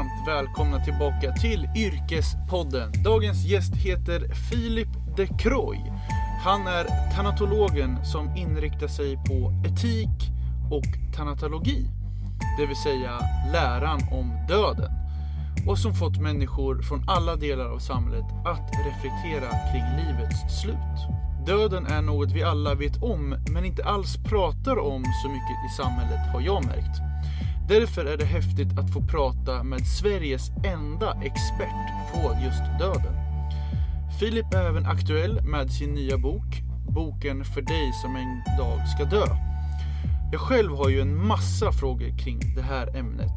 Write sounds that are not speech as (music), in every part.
varmt välkomna tillbaka till Yrkespodden. Dagens gäst heter Filip de Croy. Han är tanatologen som inriktar sig på etik och tanatologi. Det vill säga läran om döden. Och som fått människor från alla delar av samhället att reflektera kring livets slut. Döden är något vi alla vet om men inte alls pratar om så mycket i samhället har jag märkt. Därför är det häftigt att få prata med Sveriges enda expert på just döden. Filip är även aktuell med sin nya bok, Boken för dig som en dag ska dö. Jag själv har ju en massa frågor kring det här ämnet.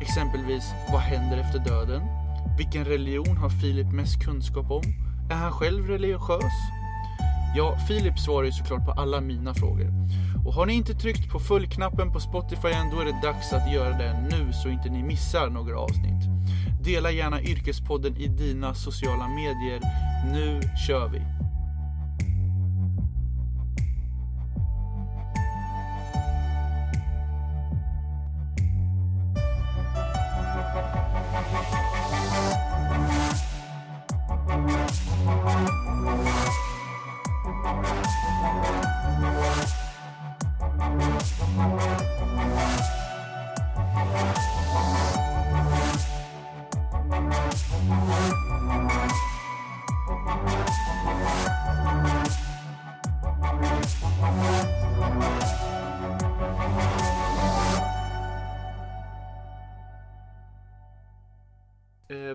Exempelvis, vad händer efter döden? Vilken religion har Filip mest kunskap om? Är han själv religiös? Ja, Filip svarar ju såklart på alla mina frågor. Och har ni inte tryckt på följknappen på Spotify än, då är det dags att göra det nu så inte ni missar några avsnitt. Dela gärna Yrkespodden i dina sociala medier. Nu kör vi!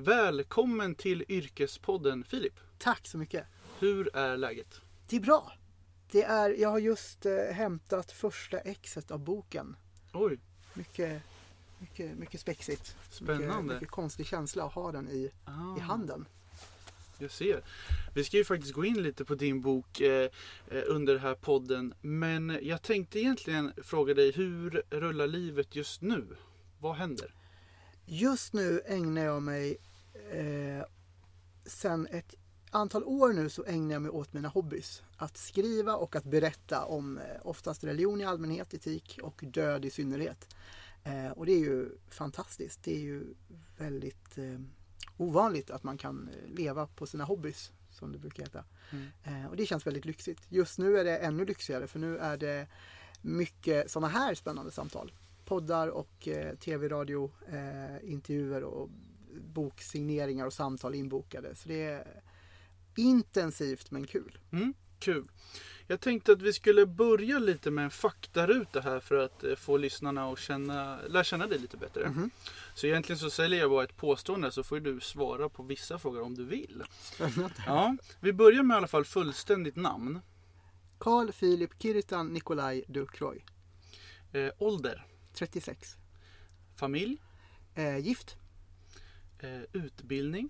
Välkommen till Yrkespodden Filip. Tack så mycket. Hur är läget? Det är bra. Det är, jag har just eh, hämtat första exet av boken. Oj, Mycket, mycket, mycket spexigt. Spännande. Mycket, mycket konstig känsla att ha den i, ah, i handen. jag ser. Vi ska ju faktiskt gå in lite på din bok eh, eh, under den här podden. Men jag tänkte egentligen fråga dig, hur rullar livet just nu? Vad händer? Just nu ägnar jag mig, eh, sen ett antal år nu så ägnar jag mig åt mina hobbys. Att skriva och att berätta om eh, oftast religion i allmänhet, etik och död i synnerhet. Eh, och det är ju fantastiskt. Det är ju väldigt eh, ovanligt att man kan eh, leva på sina hobbys, som det brukar heta. Mm. Eh, och det känns väldigt lyxigt. Just nu är det ännu lyxigare för nu är det mycket sådana här spännande samtal. Poddar och eh, tv-radio, eh, intervjuer och boksigneringar och samtal inbokade. Så det är intensivt men kul. Mm, kul. Jag tänkte att vi skulle börja lite med en faktaruta här för att eh, få lyssnarna att känna, lära känna dig lite bättre. Mhm. Så egentligen så säljer jag bara ett påstående så får du svara på vissa frågor om du vill. Spännande. Ja, vi börjar med i alla fall fullständigt namn. Carl Philip Kiritan Nikolaj Dukroy, Eh, ålder, 36. familj, Eh, gift. Eh, utbildning,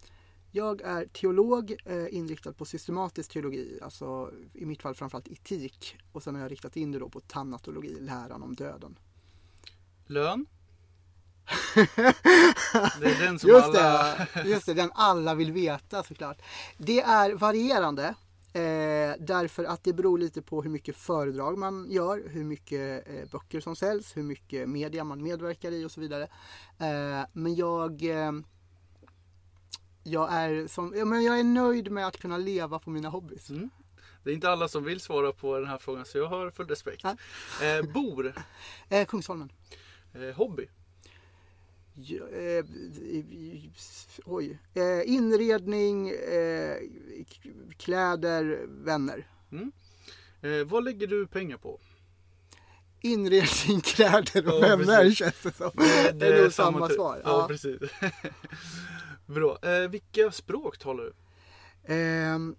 Jag är teolog eh, inriktad på systematisk teologi, alltså i mitt fall framförallt etik. Och sen har jag riktat in det då på tanatologi, läran om döden. lön. (laughs) Det är den som Just alla... det, (laughs) just det, den alla vill veta såklart. Det är varierande. Eh, därför att det beror lite på hur mycket föredrag man gör, hur mycket eh, böcker som säljs, hur mycket media man medverkar i och så vidare. Eh, men jag, eh, jag, är som, ja, men jag är nöjd med att kunna leva på mina hobbys. Mm. Det är inte alla som vill svara på den här frågan så jag har full respekt. Ja. Eh, bor, (laughs) Eh, Kungsholmen. eh, hobby, Ja, eh, oj. Eh, inredning, eh, kläder, vänner. eh, vad lägger du pengar på? Inredning, (laughs) kläder och Ja, vänner precis. känns det som. Det, är nog samma typ. svar. Ja. precis. (laughs) Bra. Eh, vilka språk talar du? Ehm,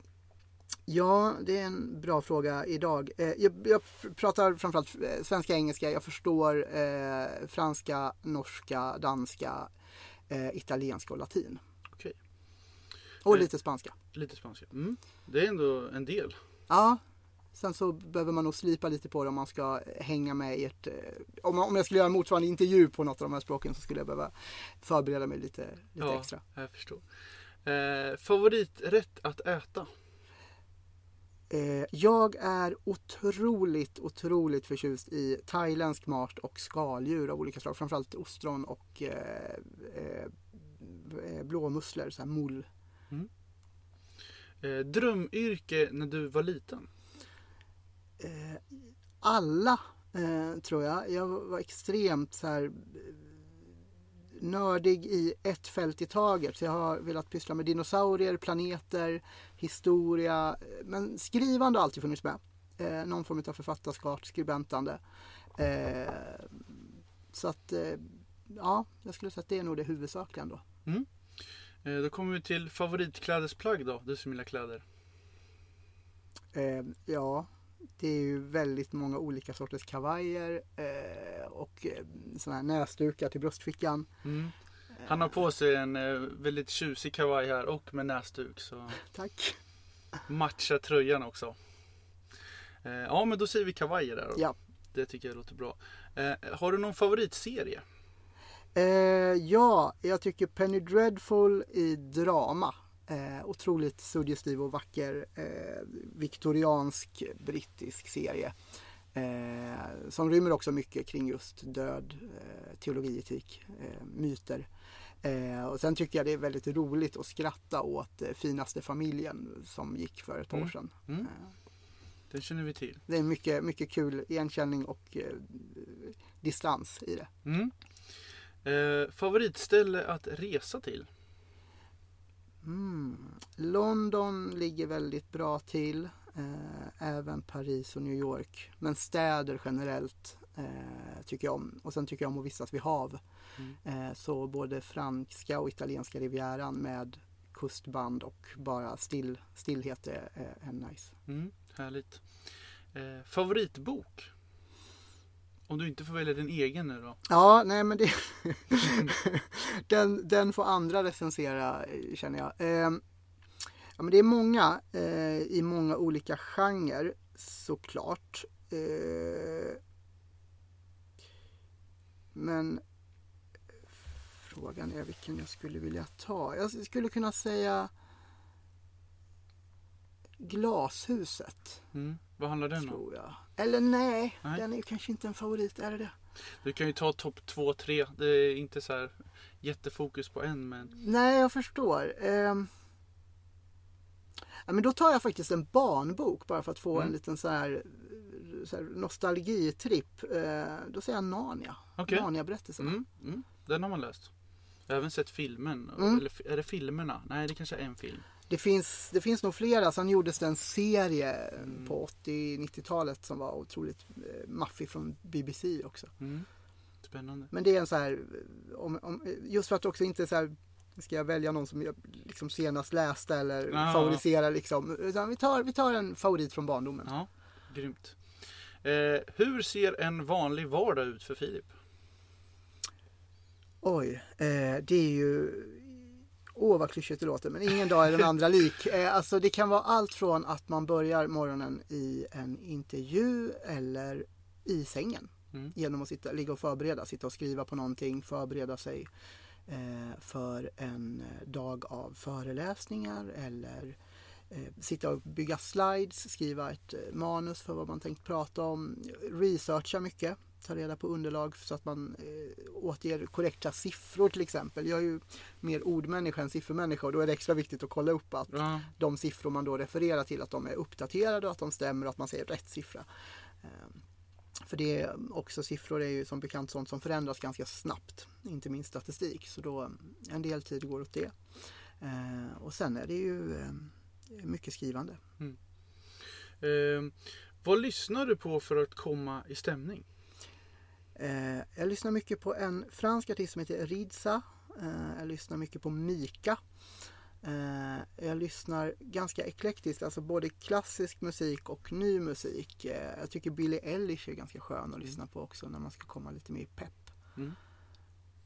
ja, det är en bra fråga idag. Eh, jag, jag pratar framförallt eh, svenska och engelska. Jag förstår eh, franska, norska, danska, eh, italienska och latin. Okej. Och Eh. lite spanska. Lite spanska. Mm. Det är ändå en del. Ja, sen så behöver man nog slipa lite på det om man ska hänga med i ett... eh, Om, om jag skulle göra en motsvarande intervju på något av de här språken så skulle jag behöva förbereda mig lite, lite Ja. extra. Jag förstår. Eh, favoriträtt att äta? Eh, jag är otroligt, otroligt förtjust i thailändsk mat och skaldjur av olika slag. Framförallt ostron och eh, eh, eh, blåmusslor, så här mull. Eh, drömyrke när du var liten? Eh, alla eh, tror jag. Jag var extremt så här eh, nördig i ett fält i taget. Så jag har velat pyssla med dinosaurier, planeter, historia. Men skrivande har alltid funnits med. Eh, någon form av författarskap, skribentande. Eh, så att eh, ja, jag skulle säga att det är nog det huvudsakliga ändå. Eh, då kommer vi till favoritklädesplagg då, du som gillar kläder. Eh, ja, det är ju väldigt många olika sorters kavajer eh, och eh, sådana här näsdukar till bröstfickan. Mm. Han har på sig en eh, väldigt tjusig kavaj här och med näsduk. Så (laughs) Tack! matchar tröjan också. Eh, ja men då säger vi kavajer där då. Ja. Det tycker jag låter bra. Eh, har du någon favoritserie? Eh, ja, jag tycker Penny Dreadful i drama. Eh, otroligt suggestiv och vacker eh, viktoriansk brittisk serie. Eh, som rymmer också mycket kring just död, eh, teologi, etik, eh, myter. Eh, och sen tycker jag det är väldigt roligt att skratta åt eh, Finaste familjen som gick för ett år Mm. sedan. Mm. Den känner vi till. det är mycket, mycket kul igenkänning och distans i det. Mm. Favoritställe att resa till? Mm. London ligger väldigt bra till. Eh, även Paris och New York. Men städer generellt eh, tycker jag om. Och sen tycker jag om att vistas vid hav. Mm. Eh, så både franska och italienska rivieran med kustband och bara still, stillhet är, är, nice. Mm, härligt. Eh, favoritbok? Om du inte får välja din egen nu då? Ja, nej men det (laughs) den, den får andra recensera eh, känner jag. Eh, ja, men det är många eh, i många olika genrer såklart. Eh, men frågan är vilken jag skulle vilja ta. Jag skulle kunna säga Glashuset, Mm. Vad handlar den om? tror jag. Eller nej, Nej. den är kanske inte en favorit, är det det? Du kan ju ta topp 2, 3. Det är inte så här jättefokus på en men Nej, jag förstår. Ehm. Ja, men då tar jag faktiskt en barnbok bara för att få Mm. en liten så här, så här nostalgitripp. Eh, då säger jag Narnia. Okej. Narnia-berättelserna. mm, mm, den har man läst. Jag har även sett filmen. Mm. Eller är det filmerna? Nej det kanske är en film. Det, finns, det finns nog flera. Sen gjordes det en serie Mm. på 80-90-talet som var otroligt eh, maffig från BBC också. Mm. Spännande. Men det är en så här, om, om, just för att också inte så här, ska jag välja någon som jag liksom senast läste eller Ja. favoriserar liksom. Utan vi tar, vi tar en favorit från barndomen. Ja, grymt. Eh, hur ser en vanlig vardag ut för Filip? Oj, eh, det är ju... Åh vad klyschigt det låter, men ingen dag är den andra lik. Eh, alltså det kan vara allt från att man börjar morgonen i en intervju eller i sängen. Mm. Genom att sitta, ligga och förbereda, sitta och skriva på någonting, förbereda sig eh, för en eh, dag av föreläsningar eller eh, sitta och bygga slides, skriva ett eh, manus för vad man tänkt prata om, researcha mycket, ta reda på underlag så att man eh, återger korrekta siffror till exempel. Jag är ju mer ordmänniska än siffermänniska och då är det extra viktigt att kolla upp att Ja, de siffror man då refererar till att de är uppdaterade och att de stämmer och att man säger rätt siffra. Eh, För det är också siffror är ju som bekant sånt som förändras ganska snabbt, inte minst statistik. Så då en del tid går åt det. Eh, Och sen är det ju eh, mycket skrivande. eh, vad lyssnar du på för att komma i stämning? Eh, Jag lyssnar mycket på en fransk artist som heter Ridza. Eh, Jag lyssnar mycket på Mika. Eh, Jag lyssnar ganska eklektiskt, alltså både klassisk musik och ny musik. Jag tycker Billie Eilish är ganska skön att lyssna på också när man ska komma lite mer i pepp. Mm.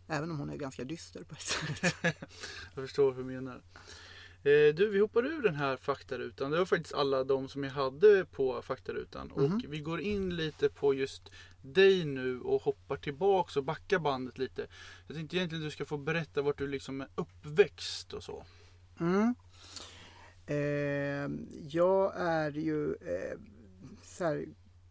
Även om hon är ganska dyster på ett sätt. (laughs) Jag förstår hur du menar. Eh, du, vi hoppar ur den här faktarutan. Det var faktiskt alla de som jag hade på faktarutan. Mhm. Och vi går in lite på just dig nu och hoppar tillbaks och backar bandet lite. Jag tänkte egentligen att du ska få berätta vart du liksom är uppväxt och så. Mm. Eh, jag är ju eh, så här,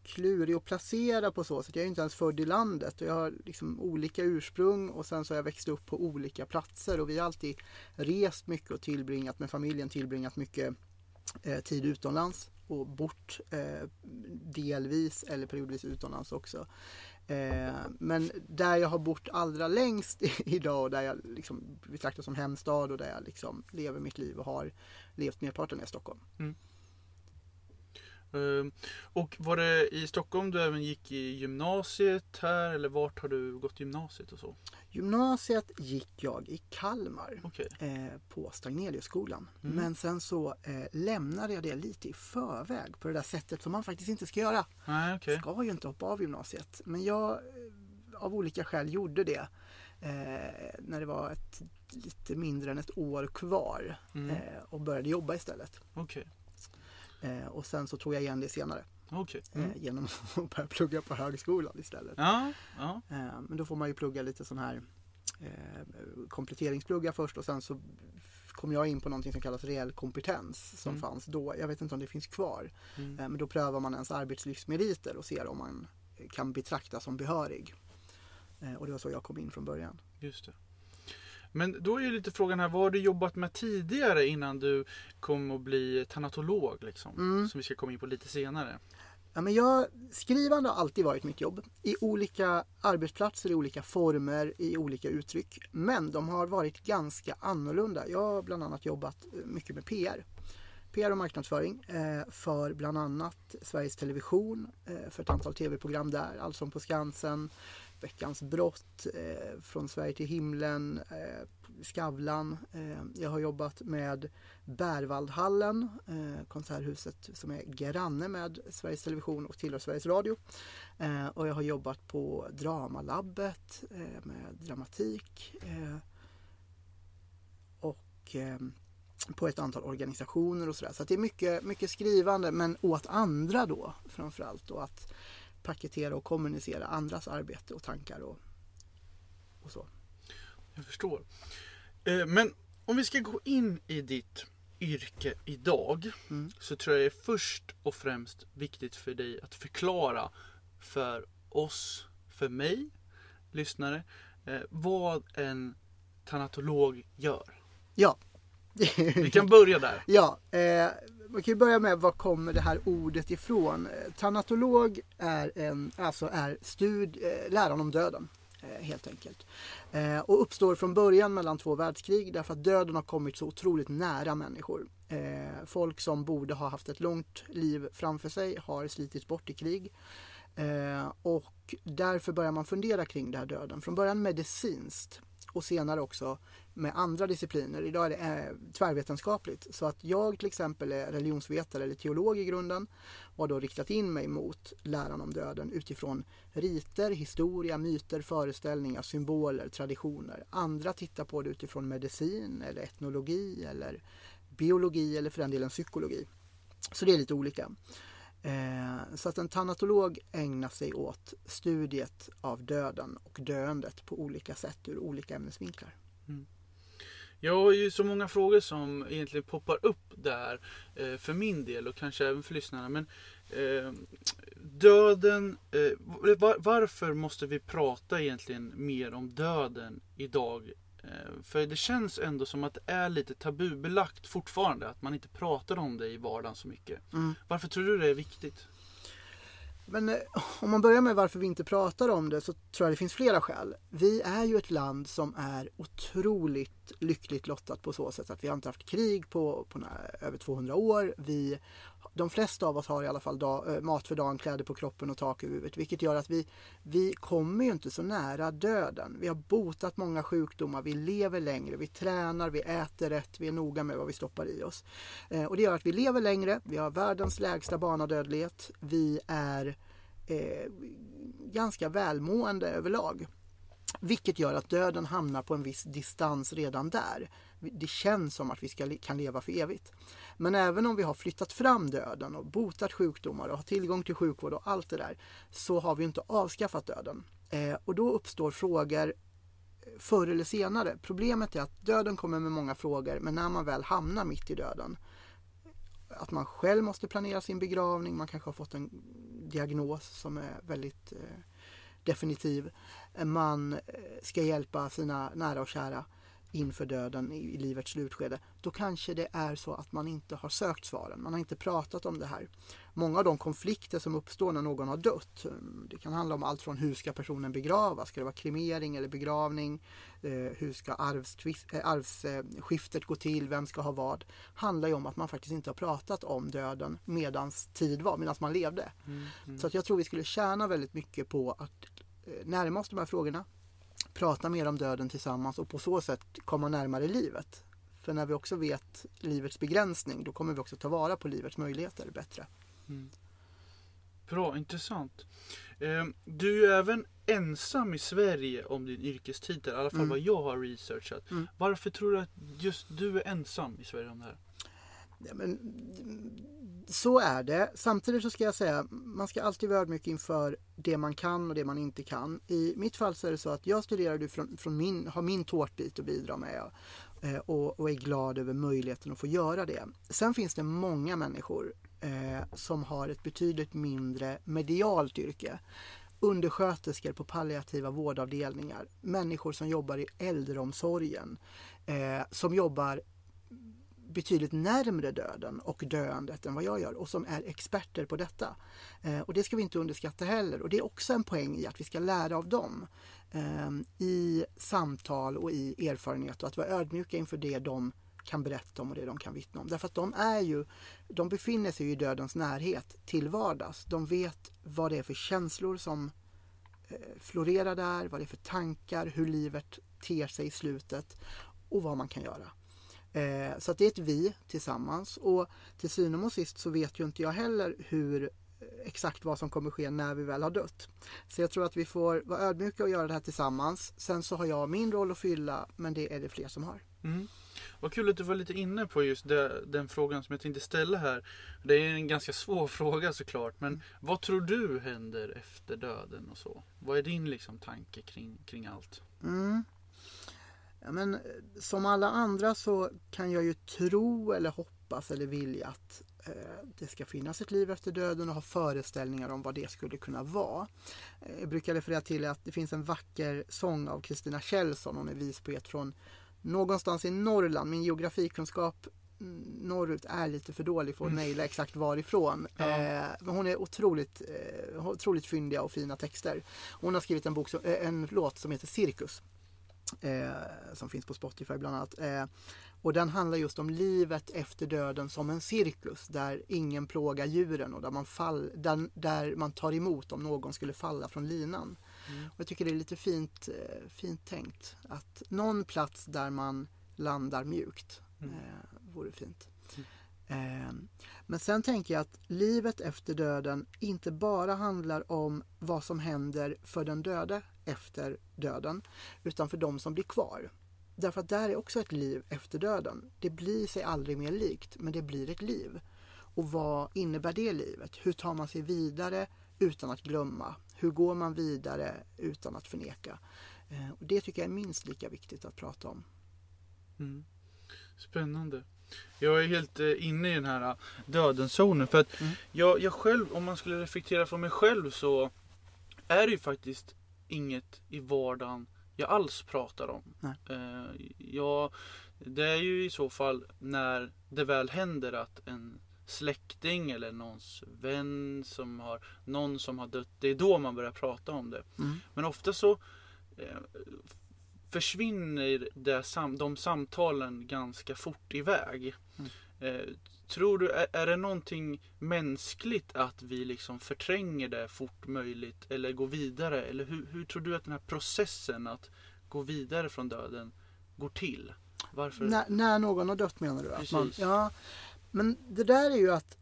klurig att placera på så sätt. Jag är inte ens född i landet och jag har liksom olika ursprung och sen så har jag växt upp på olika platser och vi har alltid rest mycket och tillbringat med familjen, tillbringat mycket eh, tid utomlands och bort eh, delvis eller periodvis utomlands också. Eh, men där jag har bott allra längst (laughs) idag och där jag liksom betraktas som hemstad och där jag liksom lever mitt liv och har levt merparten är Stockholm. Mm. Uh, och var det i Stockholm du även gick i gymnasiet här eller vart har du gått gymnasiet och så? Gymnasiet gick jag i Kalmar okay. eh, på Stagneliusskolan. Mm. Men sen så eh, lämnade jag det lite i förväg på det där sättet som man faktiskt inte ska göra. Nej, okay. Ska ju inte hoppa av gymnasiet. Men jag eh, av olika skäl gjorde det eh, när det var ett, lite mindre än ett år kvar mm. Eh, och började jobba istället. Okay. Eh, och sen så tog jag igen det senare. Okay. Mm. Eh, genom (laughs) att börja plugga på högskolan istället. Ja, ja. Eh, men då får man ju plugga lite sån här eh, kompletteringsplugga först och sen så kom jag in på någonting som kallas reell kompetens som mm. fanns då. Jag vet inte om det finns kvar. Mm. Eh, men då prövar man ens arbetslivsmeriter och ser om man kan betraktas som behörig. Eh, och det var så jag kom in från början. Just det. Men då är ju lite frågan här, vad har du jobbat med tidigare innan du kom att bli tanatolog? Liksom, mm. Som vi ska komma in på lite senare. Ja, men jag, skrivande har alltid varit mitt jobb. I olika arbetsplatser, i olika former, i olika uttryck. Men de har varit ganska annorlunda. Jag har bland annat jobbat mycket med PR. PR och marknadsföring eh, för bland annat Sveriges Television, eh, för ett antal tv-program där, Allsång på Skansen, Veckans brott, eh, Från Sverige till himlen, eh, Skavlan. Eh, jag har jobbat med Bärvaldhallen, eh, konserthuset som är granne med Sveriges Television och tillhör Sveriges Radio. Eh, och jag har jobbat på Dramalabbet eh, med dramatik. Eh, och eh, på ett antal organisationer och sådär. Så det är mycket, mycket skrivande men åt andra då framförallt. Och att paketera och kommunicera andras arbete och tankar och, och så. Jag förstår. Eh, men om vi ska gå in i ditt yrke idag mm. så tror jag det är först och främst viktigt för dig att förklara för oss, för mig, lyssnare, eh, vad en tanatolog gör. Ja. Vi kan börja där. (laughs) Ja, eh, man kan ju börja med var kommer det här ordet ifrån? Eh, tanatolog är, en, alltså är stud, eh, läran om döden eh, helt enkelt. Och uppstår från början mellan två världskrig därför att döden har kommit så otroligt nära människor. Folk som borde ha haft ett långt liv framför sig har slitits bort i krig. Och därför börjar man fundera kring det här döden. Från början medicinskt och senare också med andra discipliner. Idag är det eh, tvärvetenskapligt. Så att jag till exempel är religionsvetare eller teolog i grunden och har då riktat in mig mot läran om döden utifrån riter, historia, myter, föreställningar, symboler, traditioner. Andra tittar på det utifrån medicin eller etnologi eller biologi eller för den delen psykologi. Så det är lite olika. Eh, så att en tanatolog ägnar sig åt studiet av döden och döendet på olika sätt ur olika ämnesvinklar. Mm. Jag har ju så många frågor som egentligen poppar upp där eh, för min del och kanske även för lyssnarna. Men eh, döden, eh, var, varför måste vi prata egentligen mer om döden idag? Eh, för det känns ändå som att det är lite tabubelagt fortfarande. Att man inte pratar om det i vardagen så mycket. Mm. Varför tror du det är viktigt? Men eh, om man börjar med varför vi inte pratar om det så tror jag det finns flera skäl. Vi är ju ett land som är otroligt lyckligt lottat på så sätt att vi har inte haft krig på, på över 200 år. Vi de flesta av oss har i alla fall dag, eh, mat för dagen, kläder på kroppen och tak över huvudet. Vilket gör att vi, vi kommer ju inte så nära döden. Vi har botat många sjukdomar, vi lever längre, vi tränar, vi äter rätt, vi är noga med vad vi stoppar i oss. Eh, och det gör att vi lever längre, vi har världens lägsta barnadödlighet, vi är eh, ganska välmående överlag. Vilket gör att döden hamnar på en viss distans redan där. Det känns som att vi ska, kan leva för evigt. Men även om vi har flyttat fram döden och botat sjukdomar och har tillgång till sjukvård och allt det där så har vi inte avskaffat döden. Eh, och då uppstår frågor förr eller senare. Problemet är att döden kommer med många frågor men när man väl hamnar mitt i döden att man själv måste planera sin begravning, man kanske har fått en diagnos som är väldigt eh, definitiv. Man eh, ska hjälpa sina nära och kära inför döden i, livets slutskede, då kanske det är så att man inte har sökt svaren. Man har inte pratat om det här. Många av de konflikter som uppstår när någon har dött, eh, det kan handla om allt från hur ska personen begravas? Ska det vara kremering eller begravning? Eh, hur ska eh, arvsskiftet gå till? Vem ska ha vad? handlar ju om att man faktiskt inte har pratat om döden medans tid var, medan man levde. Mm, mm. Så att jag tror vi skulle tjäna väldigt mycket på att närma oss de här frågorna, prata mer om döden tillsammans och på så sätt komma närmare livet. För när vi också vet livets begränsning då kommer vi också ta vara på livets möjligheter bättre. Mm. Bra, intressant. Eh, du är även ensam i Sverige om din yrkestitel, i alla fall mm. vad jag har researchat. Mm. Varför tror du att just du är ensam i Sverige om det här? Ja, men, så är det. Samtidigt så ska jag säga, man ska alltid vara ödmjuk inför det man kan och det man inte kan. I mitt fall så är det så att jag studerar från, från min, har min tårtbit att bidra med eh, och, och, är glad över möjligheten att få göra det. Sen finns det många människor eh, som har ett betydligt mindre medialt yrke undersköterskor på palliativa vårdavdelningar, människor som jobbar i äldreomsorgen, eh, som jobbar betydligt närmre döden och döendet än vad jag gör och som är experter på detta. Eh, och det ska vi inte underskatta heller och det är också en poäng i att vi ska lära av dem eh, i samtal och i erfarenhet och att vara ödmjuka inför det de kan berätta om och det de kan vittna om. Därför att de är ju, de befinner sig i dödens närhet till vardags. De vet vad det är för känslor som eh, florerar där, vad det är för tankar, hur livet ter sig i slutet och vad man kan göra. Eh, så det är ett vi tillsammans och till syvende och sist så vet ju inte jag heller hur eh, exakt vad som kommer ske när vi väl har dött. Så jag tror att vi får vara ödmjuka och göra det här tillsammans. Sen så har jag min roll att fylla men det är det fler som har. Mm. Vad kul att du var lite inne på just det, den frågan som jag tänkte ställa här. Det är en ganska svår (laughs) fråga såklart. Men mm. vad tror du händer efter döden och så? Vad är din liksom tanke kring, kring allt? Mm. Ja, men, som alla andra så kan jag ju tro eller hoppas eller vilja att eh, det ska finnas ett liv efter döden och ha föreställningar om vad det skulle kunna vara. Eh, jag brukar referera till att det finns en vacker sång av Kristina Kjellson, hon är vispoet från någonstans i Norrland. Min geografikunskap mm, norrut är lite för dålig för att mm. naila exakt varifrån. Ja. Eh, men hon är otroligt, eh, otroligt fyndiga och fina texter. Hon har skrivit en, bok som, en låt som heter Cirkus. Eh, som finns på Spotify bland annat. Eh, och den handlar just om livet efter döden som en cirkus där ingen plågar djuren och där man, fall, där, där man tar emot om någon skulle falla från linan. Mm. Och jag tycker det är lite fint, eh, fint tänkt att någon plats där man landar mjukt mm. eh, vore fint. Mm. Men sen tänker jag att livet efter döden inte bara handlar om vad som händer för den döde efter döden, utan för de som blir kvar. Därför att där är också ett liv efter döden. Det blir sig aldrig mer likt, men det blir ett liv. Och vad innebär det livet? Hur tar man sig vidare utan att glömma? Hur går man vidare utan att förneka? Eh, och det tycker jag är minst lika viktigt att prata om. Mm. Spännande. Jag är helt eh, inne i den här eh, dödens zonen. För att mm. jag, jag själv, om man skulle reflektera från mig själv så är det ju faktiskt inget i vardagen jag alls pratar om. Eh, jag, det är ju i så fall när det väl händer att en släkting eller någons vän som har någon som har dött. Det är då man börjar prata om det. Mm. Men ofta så eh, försvinner det, de samtalen ganska fort iväg. Mm. Eh, tror du, är, det någonting mänskligt att vi liksom förtränger det fort möjligt eller går vidare? Eller hur, hur tror du att den här processen att gå vidare från döden går till? Varför? När, när någon har dött menar du? Att man, ja, men det där är ju att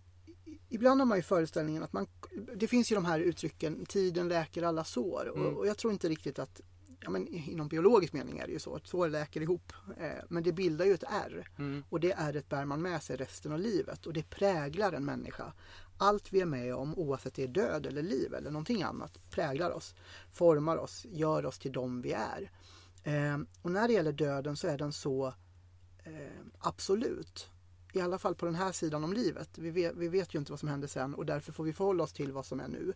ibland har man ju föreställningen att man, det finns ju de här uttrycken, tiden läker alla sår. Mm. Och, och, jag tror inte riktigt att ja, men inom biologisk mening är det ju så att sår läker ihop. Eh, men det bildar ju ett R. Mm. Och det ärret bär man med sig resten av livet. Och det präglar en människa. Allt vi är med om, oavsett det är död eller liv eller någonting annat, präglar oss. Formar oss, gör oss till dem vi är. Eh, och när det gäller döden så är den så eh, absolut. I alla fall på den här sidan om livet. Vi vet, vi vet ju inte vad som händer sen och därför får vi förhålla oss till vad som är nu.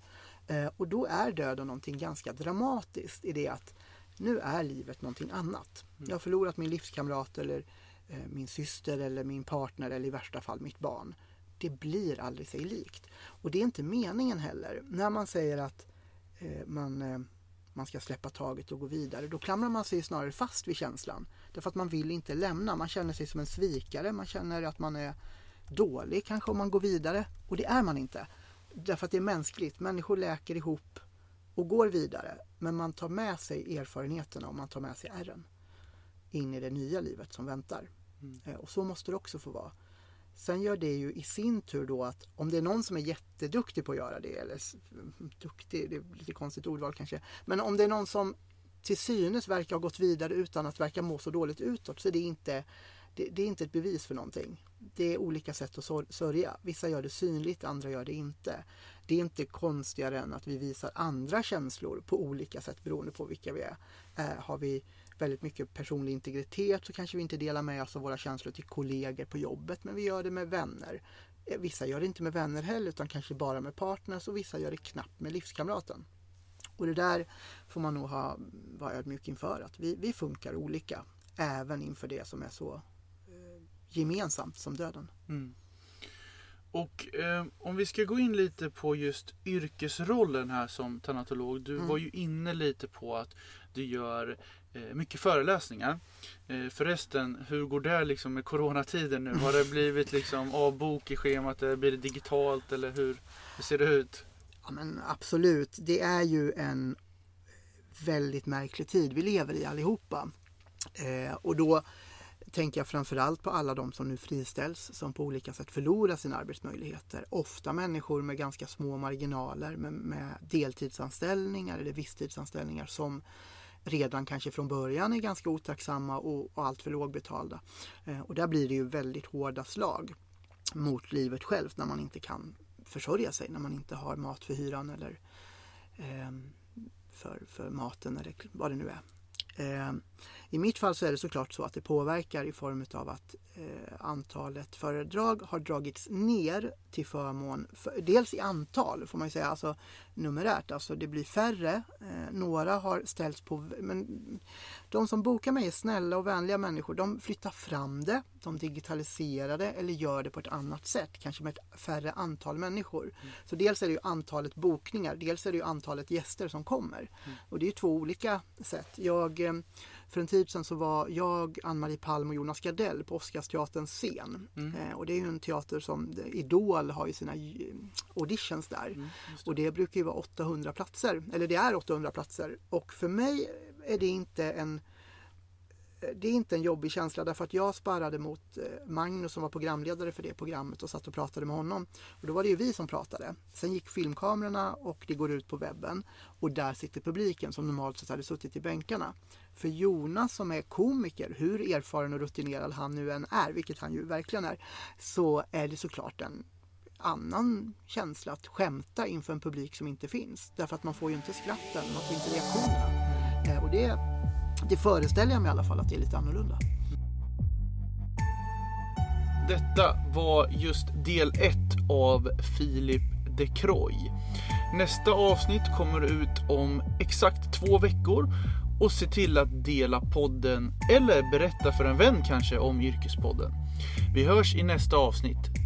Eh, och då är döden någonting ganska dramatiskt i det att nu är livet någonting annat. Mm. Jag har förlorat min livskamrat eller eh, min syster eller min partner eller i värsta fall mitt barn. Det blir aldrig sig likt. Och det är inte meningen heller. När man säger att eh, man, eh, man ska släppa taget och gå vidare, då klamrar man sig snarare fast vid känslan. Därför att man vill inte lämna. Man känner sig som en svikare. Man känner att man är dålig kanske om man går vidare. Och det är man inte. Därför att det är mänskligt. Människor läker ihop och går vidare. Men man tar med sig erfarenheterna och man tar med sig ärren in i det nya livet som väntar. Mm. Eh, och så måste det också få vara. Sen gör det ju i sin tur då att om det är någon som är jätteduktig på att göra det, eller duktig, det är lite konstigt ordval kanske, men om det är någon som till synes verkar ha gått vidare utan att verka må så dåligt utåt så det är inte det, det, är inte ett bevis för någonting. Det är olika sätt att sörja. Vissa gör det synligt, andra gör det inte. Det är inte konstigare än att vi visar andra känslor på olika sätt beroende på vilka vi är. Eh, har vi väldigt mycket personlig integritet så kanske vi inte delar med oss av våra känslor till kollegor på jobbet men vi gör det med vänner. Eh, vissa gör det inte med vänner heller utan kanske bara med partners och vissa gör det knappt med livskamraten. Och det där får man nog ha, vara ödmjuk inför att vi, vi funkar olika även inför det som är så eh, gemensamt som döden. Mm. Och eh, om vi ska gå in lite på just yrkesrollen här som tanatolog. Du mm. var ju inne lite på att du gör eh, mycket föreläsningar. Eh, förresten, hur går det liksom med coronatiden nu? Har det (laughs) blivit liksom avbok i schemat? Eller blir det digitalt eller hur, hur ser det ut? Ja men absolut, det är ju en väldigt märklig tid vi lever i allihopa. Eh, och då tänker jag framförallt på alla de som nu friställs som på olika sätt förlorar sina arbetsmöjligheter. Ofta människor med ganska små marginaler med, med deltidsanställningar eller visstidsanställningar som redan kanske från början är ganska otacksamma och, och alltför lågbetalda. Eh, och där blir det ju väldigt hårda slag mot livet självt när man inte kan försörja sig, när man inte har mat för hyran eller eh, för, för maten eller vad det nu är. Eh, I mitt fall så är det såklart så att det påverkar i form av att eh, antalet föredrag har dragits ner till förmån, för, dels i antal får man ju säga, alltså numerärt, alltså det blir färre. Eh, några har ställts på, men de som bokar mig är snälla och vänliga människor. De flyttar fram det, de digitaliserar det eller gör det på ett annat sätt, kanske med ett färre antal människor. Mm. Så dels är det ju antalet bokningar, dels är det ju antalet gäster som kommer. Mm. Och det är två olika sätt. Jag eh, för en tid sedan så var jag, Ann-Marie Palm och Jonas Gardell på Oscarsteaterns scen. Mm. Eh, och det är ju en teater som Idol har ju sina auditions där. Mm, det. Och det brukar ju vara 800 platser, eller det är 800 platser. Och för mig är det inte en det är inte en jobbig känsla därför att jag sparrade mot eh, Magnus som var programledare för det programmet och satt och pratade med honom. Och då var det ju vi som pratade. Sen gick filmkamerorna och det går ut på webben och där sitter publiken som normalt sett hade suttit i bänkarna. För Jonas som är komiker, hur erfaren och rutinerad han nu än är, vilket han ju verkligen är, så är det såklart en annan känsla att skämta inför en publik som inte finns. Därför att man får ju inte skratten, man får inte reaktionerna. Eh, och det det föreställer jag mig i alla fall att det är lite annorlunda. Detta var just del 1 av Filip de Croy. Nästa avsnitt kommer ut om exakt två veckor och se till att dela podden eller berätta för en vän kanske om Yrkespodden. Vi hörs i nästa avsnitt.